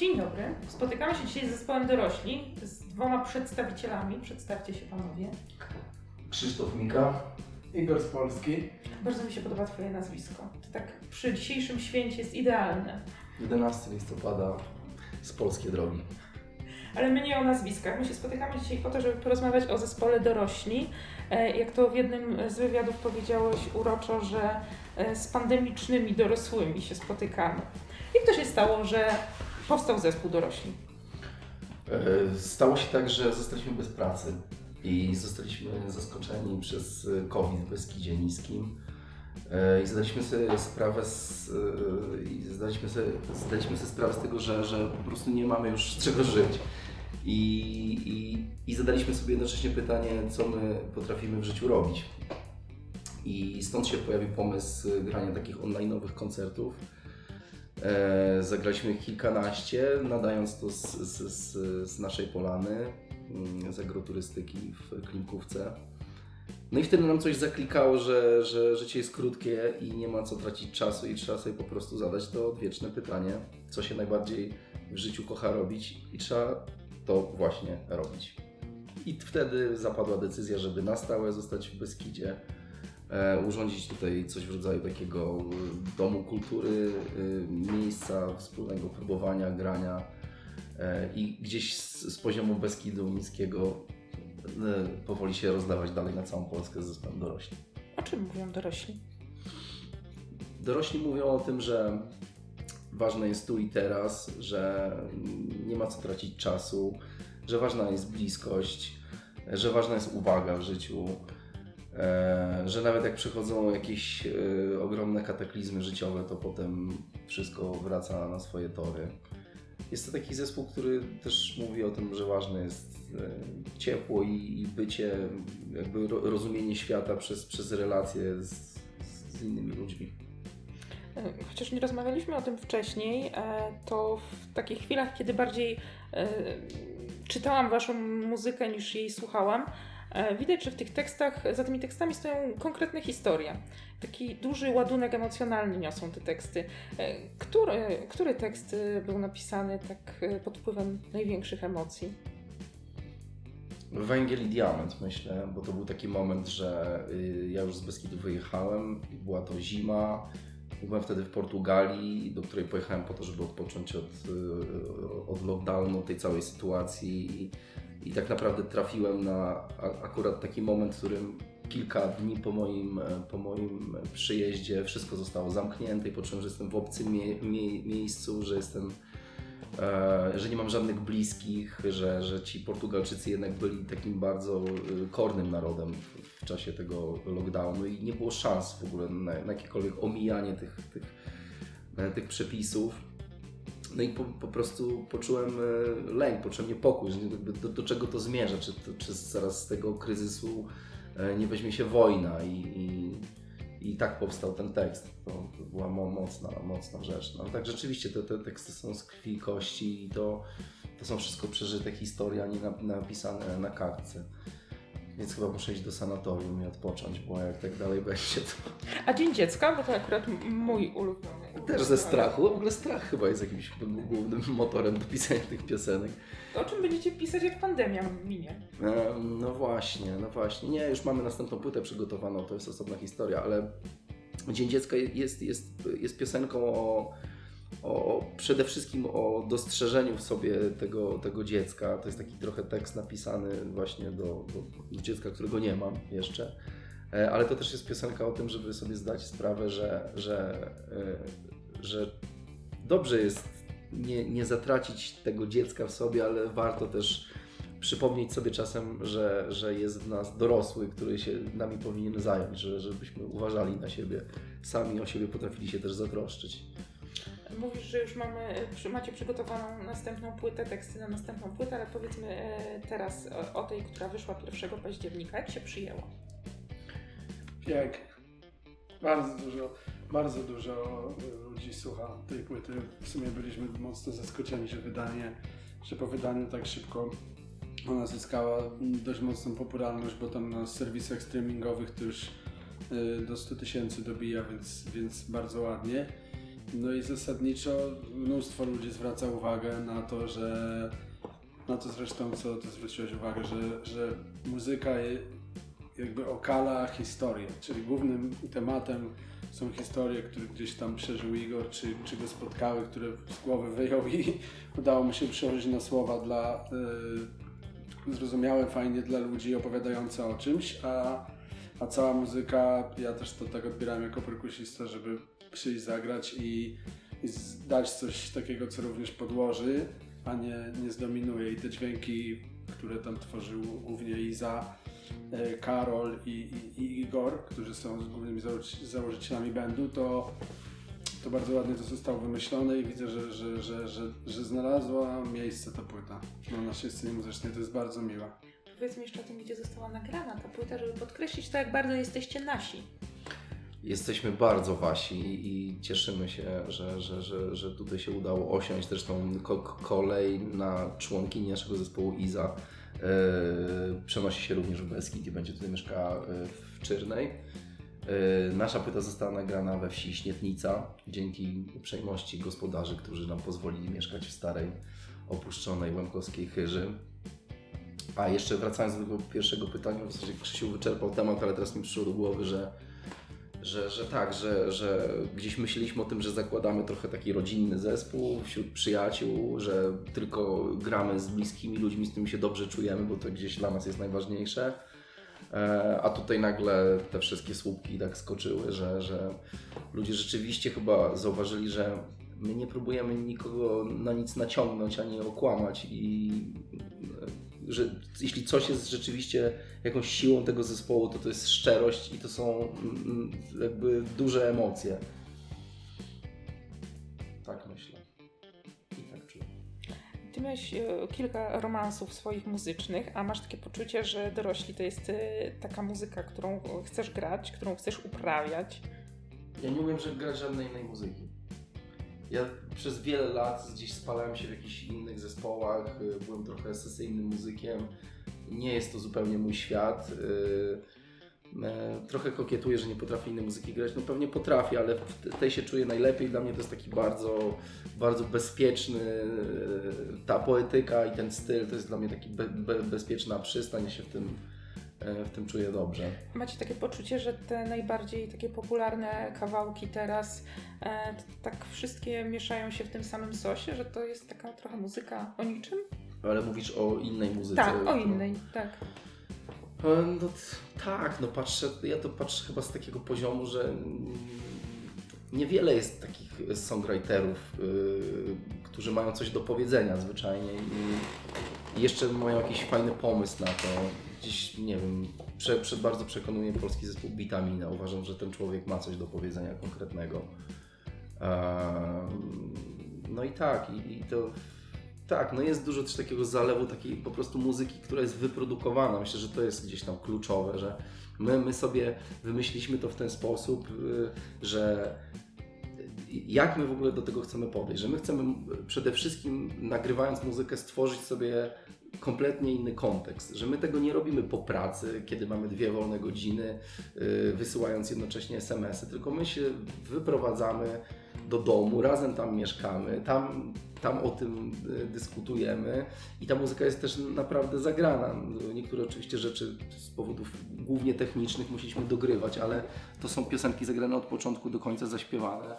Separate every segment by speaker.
Speaker 1: Dzień dobry. Spotykamy się dzisiaj z zespołem dorośli, z dwoma przedstawicielami. Przedstawcie się panowie.
Speaker 2: Krzysztof Mika.
Speaker 3: Igor z Polski.
Speaker 1: Bardzo mi się podoba Twoje nazwisko. To tak przy dzisiejszym święcie jest idealne.
Speaker 2: 11 listopada z Polskie Drogi.
Speaker 1: Ale my nie o nazwiskach. My się spotykamy dzisiaj po to, żeby porozmawiać o zespole dorośli. E, Jak to w jednym z wywiadów powiedziałeś uroczo, że e, z pandemicznymi dorosłymi się spotykamy. Jak to się stało, że powstał zespół dorośli?
Speaker 2: E, Stało się tak, że zostaliśmy bez pracy i zostaliśmy zaskoczeni przez COVID w Beskidzie Niskim. E, I zdaliśmy sobie sprawę z, e, i zdaliśmy sobie, zdaliśmy sobie sprawę z tego, że, że po prostu nie mamy już z czego żyć. I, i, I zadaliśmy sobie jednocześnie pytanie, co my potrafimy w życiu robić. I stąd się pojawił pomysł grania takich online'owych koncertów. E, zagraliśmy kilkanaście, nadając to z, z, z, z naszej polany, mm, z agroturystyki w Klinkówce. No i wtedy nam coś zaklikało, że, że życie jest krótkie i nie ma co tracić czasu i trzeba sobie po prostu zadać to odwieczne pytanie, co się najbardziej w życiu kocha robić i trzeba to właśnie robić. I wtedy zapadła decyzja, żeby na stałe zostać w Beskidzie, urządzić tutaj coś w rodzaju takiego e, domu kultury, e, miejsca wspólnego próbowania, grania e, i gdzieś z, z poziomu Beskidu Niskiego e, powoli się rozdawać dalej na całą Polskę z zespołem dorośli.
Speaker 1: O czym mówią dorośli?
Speaker 2: Dorośli mówią o tym, że ważne jest tu i teraz, że nie ma co tracić czasu, że ważna jest bliskość, że ważna jest uwaga w życiu, e, że nawet jak przychodzą jakieś e, ogromne kataklizmy życiowe, to potem wszystko wraca na swoje tory. Jest to taki zespół, który też mówi o tym, że ważne jest e, ciepło i, bycie, jakby ro, rozumienie świata przez, przez relacje z, z innymi ludźmi.
Speaker 1: E, Chociaż nie rozmawialiśmy o tym wcześniej, e, to w takich chwilach, kiedy bardziej e, czytałam Waszą muzykę niż jej słuchałam, e, widać, że w tych tekstach, za tymi tekstami stoją konkretne historie. Taki duży ładunek emocjonalny niosą te teksty. E, Który, który tekst e, był napisany tak e, pod wpływem największych emocji?
Speaker 2: Węgiel i diament, myślę, bo to był taki moment, że y, ja już z Beskidu wyjechałem, była to zima. Byłem wtedy w Portugalii, do której pojechałem po to, żeby odpocząć od, y, od lockdownu, tej całej sytuacji. I, tak naprawdę trafiłem na akurat taki moment, w którym kilka dni po moim, e, po moim przyjeździe wszystko zostało zamknięte i poczułem, że jestem w obcym mie- mie- miejscu, że jestem e, że nie mam żadnych bliskich, że, że ci Portugalczycy jednak byli takim bardzo y, kornym narodem w, w czasie tego lockdownu i nie było szans w ogóle na, na jakiekolwiek omijanie tych, tych, e, tych przepisów. No i po, po prostu poczułem e, lęk, poczułem niepokój, do, do czego to zmierza, czy, czy zaraz z tego kryzysu e, nie weźmie się wojna i, i, i tak powstał ten tekst. To, to była mo- mocna, mocna rzecz. No, tak rzeczywiście te, te teksty są z krwi i kości i to, to są wszystko przeżyte historie, a nie na, napisane na kartce. Więc chyba muszę iść do sanatorium i odpocząć, bo jak tak dalej będzie, to
Speaker 1: A Dzień Dziecka, bo to akurat mój ulubiony.
Speaker 2: Też ze strachu. W ogóle strach chyba jest jakimś głównym motorem do pisania tych piosenek.
Speaker 1: To o czym będziecie pisać, jak pandemia minie?
Speaker 2: Em, No właśnie, no właśnie. Nie, już mamy następną płytę przygotowaną, to jest osobna historia, ale Dzień Dziecka jest, jest, jest piosenką o, o, o przede wszystkim o dostrzeżeniu w sobie tego, tego dziecka. To jest taki trochę tekst napisany właśnie do, do, do dziecka, którego nie mam jeszcze. E, Ale to też jest piosenka o tym, żeby sobie zdać sprawę, że, że, e, że dobrze jest nie, nie zatracić tego dziecka w sobie, ale warto też przypomnieć sobie czasem, że, że jest w nas dorosły, który się nami powinien zająć, że, żebyśmy uważali na siebie, sami o siebie potrafili się też zatroszczyć.
Speaker 1: Mówisz, że już mamy, macie przygotowaną następną płytę, teksty na następną płytę, ale powiedzmy e, teraz o, o tej, która wyszła 1 października. Jak się przyjęło?
Speaker 3: Pięknie. Bardzo dużo, bardzo dużo ludzi słucha tej płyty. W sumie byliśmy mocno zaskoczeni, że wydanie, że po wydaniu tak szybko ona zyskała dość mocną popularność, bo tam na serwisach streamingowych to już y, do 100 tysięcy dobija, więc, więc bardzo ładnie. no i zasadniczo mnóstwo ludzi zwraca uwagę na to, że na to zresztą, co ty zwróciłeś uwagę, że, że muzyka jakby okala historię, czyli głównym tematem są historie, które gdzieś tam przeżył Igor, czy, czy go spotkały, które z głowy wyjął i udało mu się przełożyć na słowa dla y, zrozumiałe fajnie dla ludzi opowiadające o czymś, a, a cała muzyka, ja też to tak odbieram jako perkusista, żeby przyjść, zagrać i, i dać coś takiego, co również podłoży, a nie, nie zdominuje. I te dźwięki, które tam tworzył głównie Iza, Karol i, i, i Igor, którzy są głównymi założycielami bandu, to, to bardzo ładnie to zostało wymyślone i widzę, że, że, że, że, że znalazła miejsce ta płyta na naszej scenie muzycznej. To jest bardzo miłe.
Speaker 1: Powiedzmy jeszcze o tym, gdzie została nagrana ta płyta, żeby podkreślić to, jak bardzo jesteście nasi.
Speaker 2: Jesteśmy bardzo wasi i cieszymy się, że, że, że, że tutaj się udało osiąść. Zresztą kolej na członkini naszego zespołu Iza przenosi się również w Beskid i będzie tutaj mieszkała e, w Czyrnej. Yy, nasza płyta została nagrana we wsi Śnietnica dzięki uprzejmości gospodarzy, którzy nam pozwolili mieszkać w starej, opuszczonej Łemkowskiej Chyży. A jeszcze wracając do tego pierwszego pytania, w zasadzie Krzysiu wyczerpał temat, ale teraz mi przyszło do głowy, że że, że tak, że, że gdzieś myśleliśmy o tym, że zakładamy trochę taki rodzinny zespół wśród przyjaciół, że tylko gramy z bliskimi ludźmi, z którymi się dobrze czujemy, bo to gdzieś dla nas jest najważniejsze. E, a tutaj nagle te wszystkie słupki tak skoczyły, że, że ludzie rzeczywiście chyba zauważyli, że my nie próbujemy nikogo na nic naciągnąć ani okłamać i że jeśli coś jest rzeczywiście jakąś siłą tego zespołu, to to jest szczerość i to są mm, mm, jakby duże emocje. Tak myślę. I tak czuję.
Speaker 1: Ty miałeś e, kilka romansów swoich muzycznych, a masz takie poczucie, że dorośli to jest e, taka muzyka, którą chcesz grać, którą chcesz uprawiać?
Speaker 2: Ja nie umiem że grać żadnej innej muzyki. Ja przez wiele lat gdzieś spalałem się w jakichś innych zespołach, y, byłem trochę sesyjnym muzykiem. Nie jest to zupełnie mój świat. Y, e, trochę kokietuję, że nie potrafię innej muzyki grać. No pewnie potrafię, ale w tej się czuję najlepiej. Dla mnie to jest taki bardzo, bardzo bezpieczny. Y, ta poetyka i ten styl to jest dla mnie taki be, be, bezpieczna przystań. Się w tym w tym czuję dobrze.
Speaker 1: Macie takie poczucie, że te najbardziej takie popularne kawałki teraz e, tak wszystkie mieszają się w tym samym sosie, że to jest taka trochę muzyka o niczym?
Speaker 2: Ale mówisz o innej muzyce.
Speaker 1: Tak, o innej, tak.
Speaker 2: E, no, tak, no patrzę, ja to patrzę chyba z takiego poziomu, że niewiele jest takich songwriterów, yy, którzy mają coś do powiedzenia zwyczajnie i jeszcze mają jakiś fajny pomysł na to gdzieś, nie wiem, prze, prze, bardzo przekonuje polski zespół Bitamina. Uważam, że ten człowiek ma coś do powiedzenia konkretnego. no i tak, i, i, to tak, no jest dużo też takiego zalewu takiej po prostu muzyki, która jest wyprodukowana. Myślę, że to jest gdzieś tam kluczowe, że my, my sobie wymyśliliśmy to w ten sposób, y, że jak my w ogóle do tego chcemy podejść, że my chcemy przede wszystkim nagrywając muzykę stworzyć sobie kompletnie inny kontekst, że my tego nie robimy po pracy, kiedy mamy dwie wolne godziny, yy, wysyłając jednocześnie SMS-y, tylko my się wyprowadzamy do domu, razem tam mieszkamy, tam, tam o tym yy, dyskutujemy i ta muzyka jest też naprawdę zagrana. Niektóre oczywiście rzeczy z powodów głównie technicznych musieliśmy dogrywać, ale to są piosenki zagrane od początku do końca zaśpiewane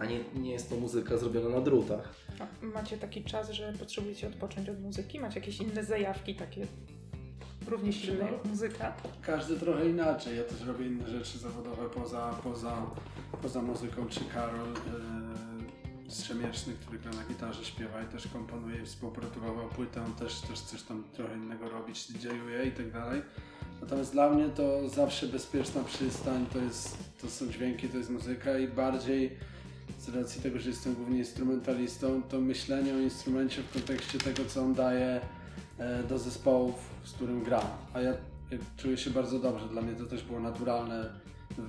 Speaker 2: a nie, nie jest to muzyka zrobiona na drutach.
Speaker 1: A macie taki czas, że potrzebujecie odpocząć od muzyki? Macie jakieś inne zajawki takie równie silne jak muzyka?
Speaker 3: Każdy trochę inaczej. Ja też robię inne rzeczy zawodowe poza, poza, poza muzyką, czy Karol yy, Strzemieczny, który gra na gitarze, śpiewa i też komponuje współprodukował płytę, on też, też coś tam trochę innego robić, dzieje i tak dalej. Natomiast dla mnie to zawsze bezpieczna przystań, to, jest, to są dźwięki, to jest muzyka i bardziej z racji tego, że jestem głównie instrumentalistą, to myślenie o instrumencie w kontekście tego, co on daje e, do zespołów, z którym gram. A ja, ja czuję się bardzo dobrze. Dla mnie to też było naturalne,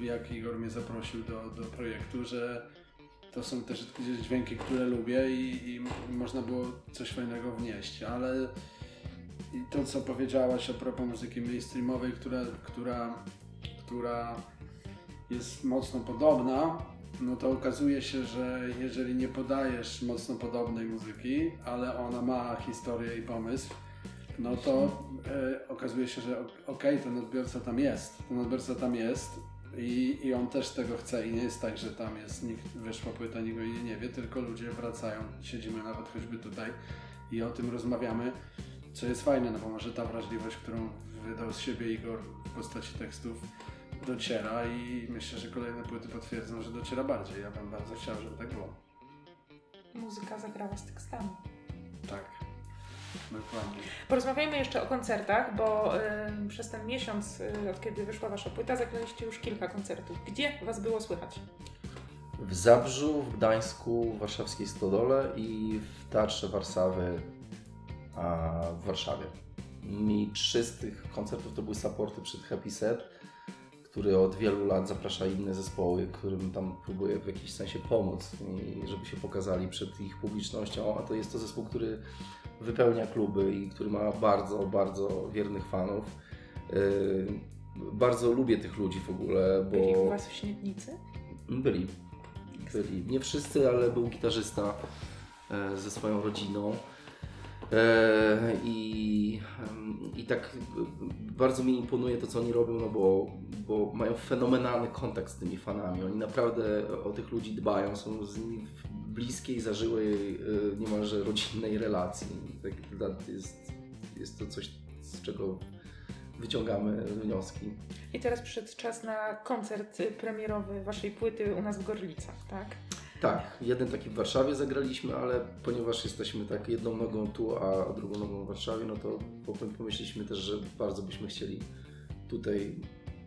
Speaker 3: jak Igor mnie zaprosił do, do projektu, że to są też dźwięki, które lubię i, i można było coś fajnego wnieść, ale to, co powiedziałaś a propos muzyki mainstreamowej, która, która, która jest mocno podobna, no to okazuje się, że jeżeli nie podajesz mocno podobnej muzyki, ale ona ma historię i pomysł, no to e, okazuje się, że okej, okay, ten odbiorca tam jest, ten odbiorca tam jest i, i on też tego chce i nie jest tak, że tam jest, nikt wyszła płyta, nikt jej nie wie, tylko ludzie wracają, siedzimy nawet choćby tutaj i o tym rozmawiamy, co jest fajne, no bo może ta wrażliwość, którą wydał z siebie Igor w postaci tekstów, dociera i myślę, że kolejne płyty potwierdzą, że dociera bardziej. Ja bym bardzo chciał, żeby tak było.
Speaker 1: Muzyka zagrała z tekstami.
Speaker 3: Tak. Dokładnie.
Speaker 1: Porozmawiajmy jeszcze o koncertach, bo y, przez ten miesiąc, y, od kiedy wyszła Wasza płyta, zagraliście już kilka koncertów. Gdzie Was było słychać?
Speaker 2: W Zabrzu, w Gdańsku, w warszawskiej Stodole i w Teatrze Warszawy a w Warszawie. Mi trzy z tych koncertów to były supporty przed Happy Set który od wielu lat zaprasza inne zespoły, którym tam próbuje w jakiś sensie pomóc, i żeby się pokazali przed ich publicznością, a to jest to zespół, który wypełnia kluby i który ma bardzo, bardzo wiernych fanów. Yy, bardzo lubię tych ludzi w ogóle, bo...
Speaker 1: Byli u Was w Śniednicy?
Speaker 2: Byli. Byli. Nie wszyscy, ale był gitarzysta e, ze swoją rodziną. E, I, I tak bardzo mi imponuje to, co oni robią, no bo, bo mają fenomenalny kontakt z tymi fanami. Oni naprawdę o tych ludzi dbają, są z nimi w bliskiej, zażyłej, e, niemalże rodzinnej relacji. Tak, jest, jest to coś, z czego wyciągamy wnioski.
Speaker 1: I teraz przyszedł czas na koncert premierowy Waszej płyty u nas w Gorlicach, tak?
Speaker 2: Tak, jeden taki w Warszawie zagraliśmy, ale ponieważ jesteśmy tak jedną nogą tu, a drugą nogą w Warszawie, no to pomyśleliśmy też, że bardzo byśmy chcieli tutaj,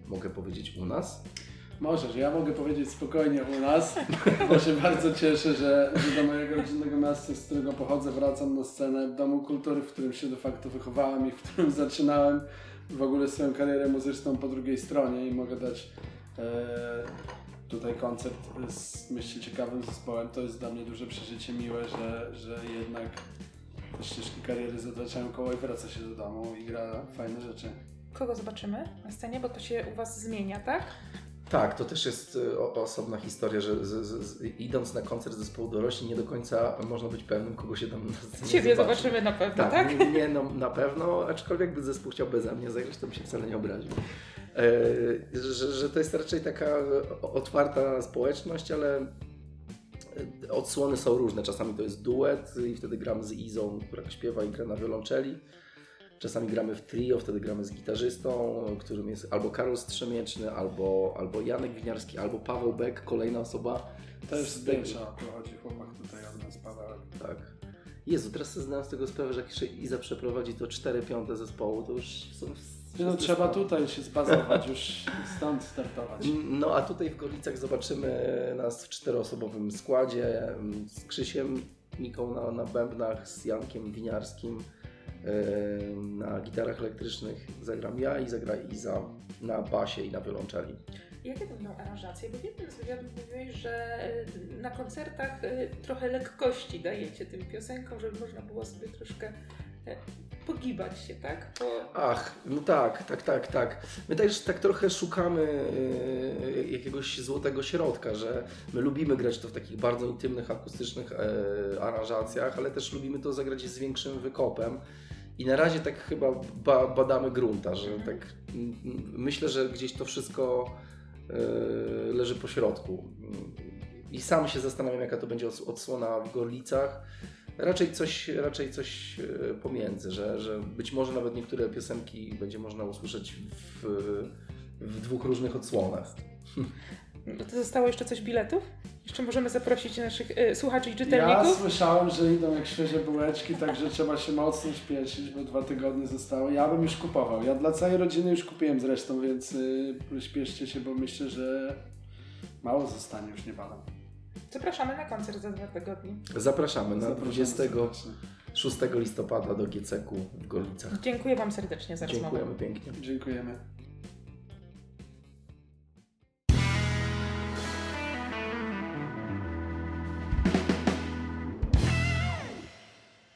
Speaker 2: mogę powiedzieć, u nas.
Speaker 3: Możesz, ja mogę powiedzieć spokojnie u nas, bo się bardzo cieszę, że, że do mojego rodzinnego miasta, z którego pochodzę, wracam na scenę Domu Kultury, w którym się de facto wychowałem i w którym zaczynałem w ogóle swoją karierę muzyczną po drugiej stronie i mogę dać e, tutaj koncert z myślę ciekawym zespołem. To jest dla mnie duże przeżycie miłe, że, że jednak te ścieżki kariery zataczają koło i wraca się do domu i gra fajne rzeczy.
Speaker 1: Kogo zobaczymy na scenie, bo to się u Was zmienia, tak?
Speaker 2: Tak, to też jest y, osobna historia, że z, z, z, idąc na koncert zespołu dorośli nie do końca można być pewnym, kogo się tam na
Speaker 1: scenie Ciebie zobaczy. zobaczymy na pewno, tak? tak?
Speaker 2: Nie, nie, no, na pewno, aczkolwiek by zespół chciał beze mnie zagrać, to bym się wcale nie obraził. E, że, że to jest raczej taka otwarta społeczność, ale odsłony są różne. Czasami to jest duet i wtedy gram z Izą, która śpiewa i gra na wiolonczeli. Czasami gramy w trio, wtedy gramy z gitarzystą, którym jest albo Karol Strzemieczny, albo, albo Janek Winiarski, albo Paweł Beck, kolejna osoba.
Speaker 3: To jest zdjęcia, prowadzi chłopak tutaj od nas, Paweł.
Speaker 2: Tak. Jezu, teraz sobie zdałem z tego sprawę, że jak Iza przeprowadzi to 4 piąte zespołu, to już są
Speaker 3: no, trzeba tutaj się zbazować, już stąd startować.
Speaker 2: No a tutaj w Gorlicach zobaczymy nas w czteroosobowym składzie z Krzysiem Miką na, na bębnach, z Jankiem Winiarskim na gitarach elektrycznych zagram ja i zagra Iza na basie i na wiolonczeli.
Speaker 1: Jakie będą aranżacje? Bo w jednym z wywiadów mówiłeś, że na koncertach trochę lekkości dajecie tym piosenkom, żeby można było sobie troszkę pogibać się, tak? Po...
Speaker 2: Ach, no tak, tak, tak, tak. My też tak trochę szukamy y, jakiegoś złotego środka, że my lubimy grać to w takich bardzo intymnych, akustycznych y, aranżacjach, ale też lubimy to zagrać z większym wykopem. I na razie tak chyba ba badamy grunta, że mhm. tak myślę, że gdzieś to wszystko y, leży po środku. I sam się zastanawiam, jaka to będzie odsłona w Gorlicach raczej coś, raczej coś e, pomiędzy, że, że być może nawet niektóre piosenki będzie można usłyszeć w, w dwóch różnych odsłonach.
Speaker 1: No to zostało jeszcze coś biletów? Jeszcze możemy zaprosić naszych y, słuchaczy i czytelników?
Speaker 3: Ja słyszałem, że idą jak świeże bułeczki, także trzeba się mocno śpieszyć, bo dwa tygodnie zostało. Ja bym już kupował. Ja dla całej rodziny już kupiłem zresztą, więc y, śpieszcie się, bo myślę, że mało zostanie już niebawem.
Speaker 1: Zapraszamy na koncert za dwa tygodnie.
Speaker 2: Zapraszamy na 26 listopada do GCK w Gorlicach.
Speaker 1: Dziękuję Wam serdecznie za
Speaker 2: rozmowę.
Speaker 1: Dziękujemy
Speaker 2: pięknie.
Speaker 3: Dziękujemy.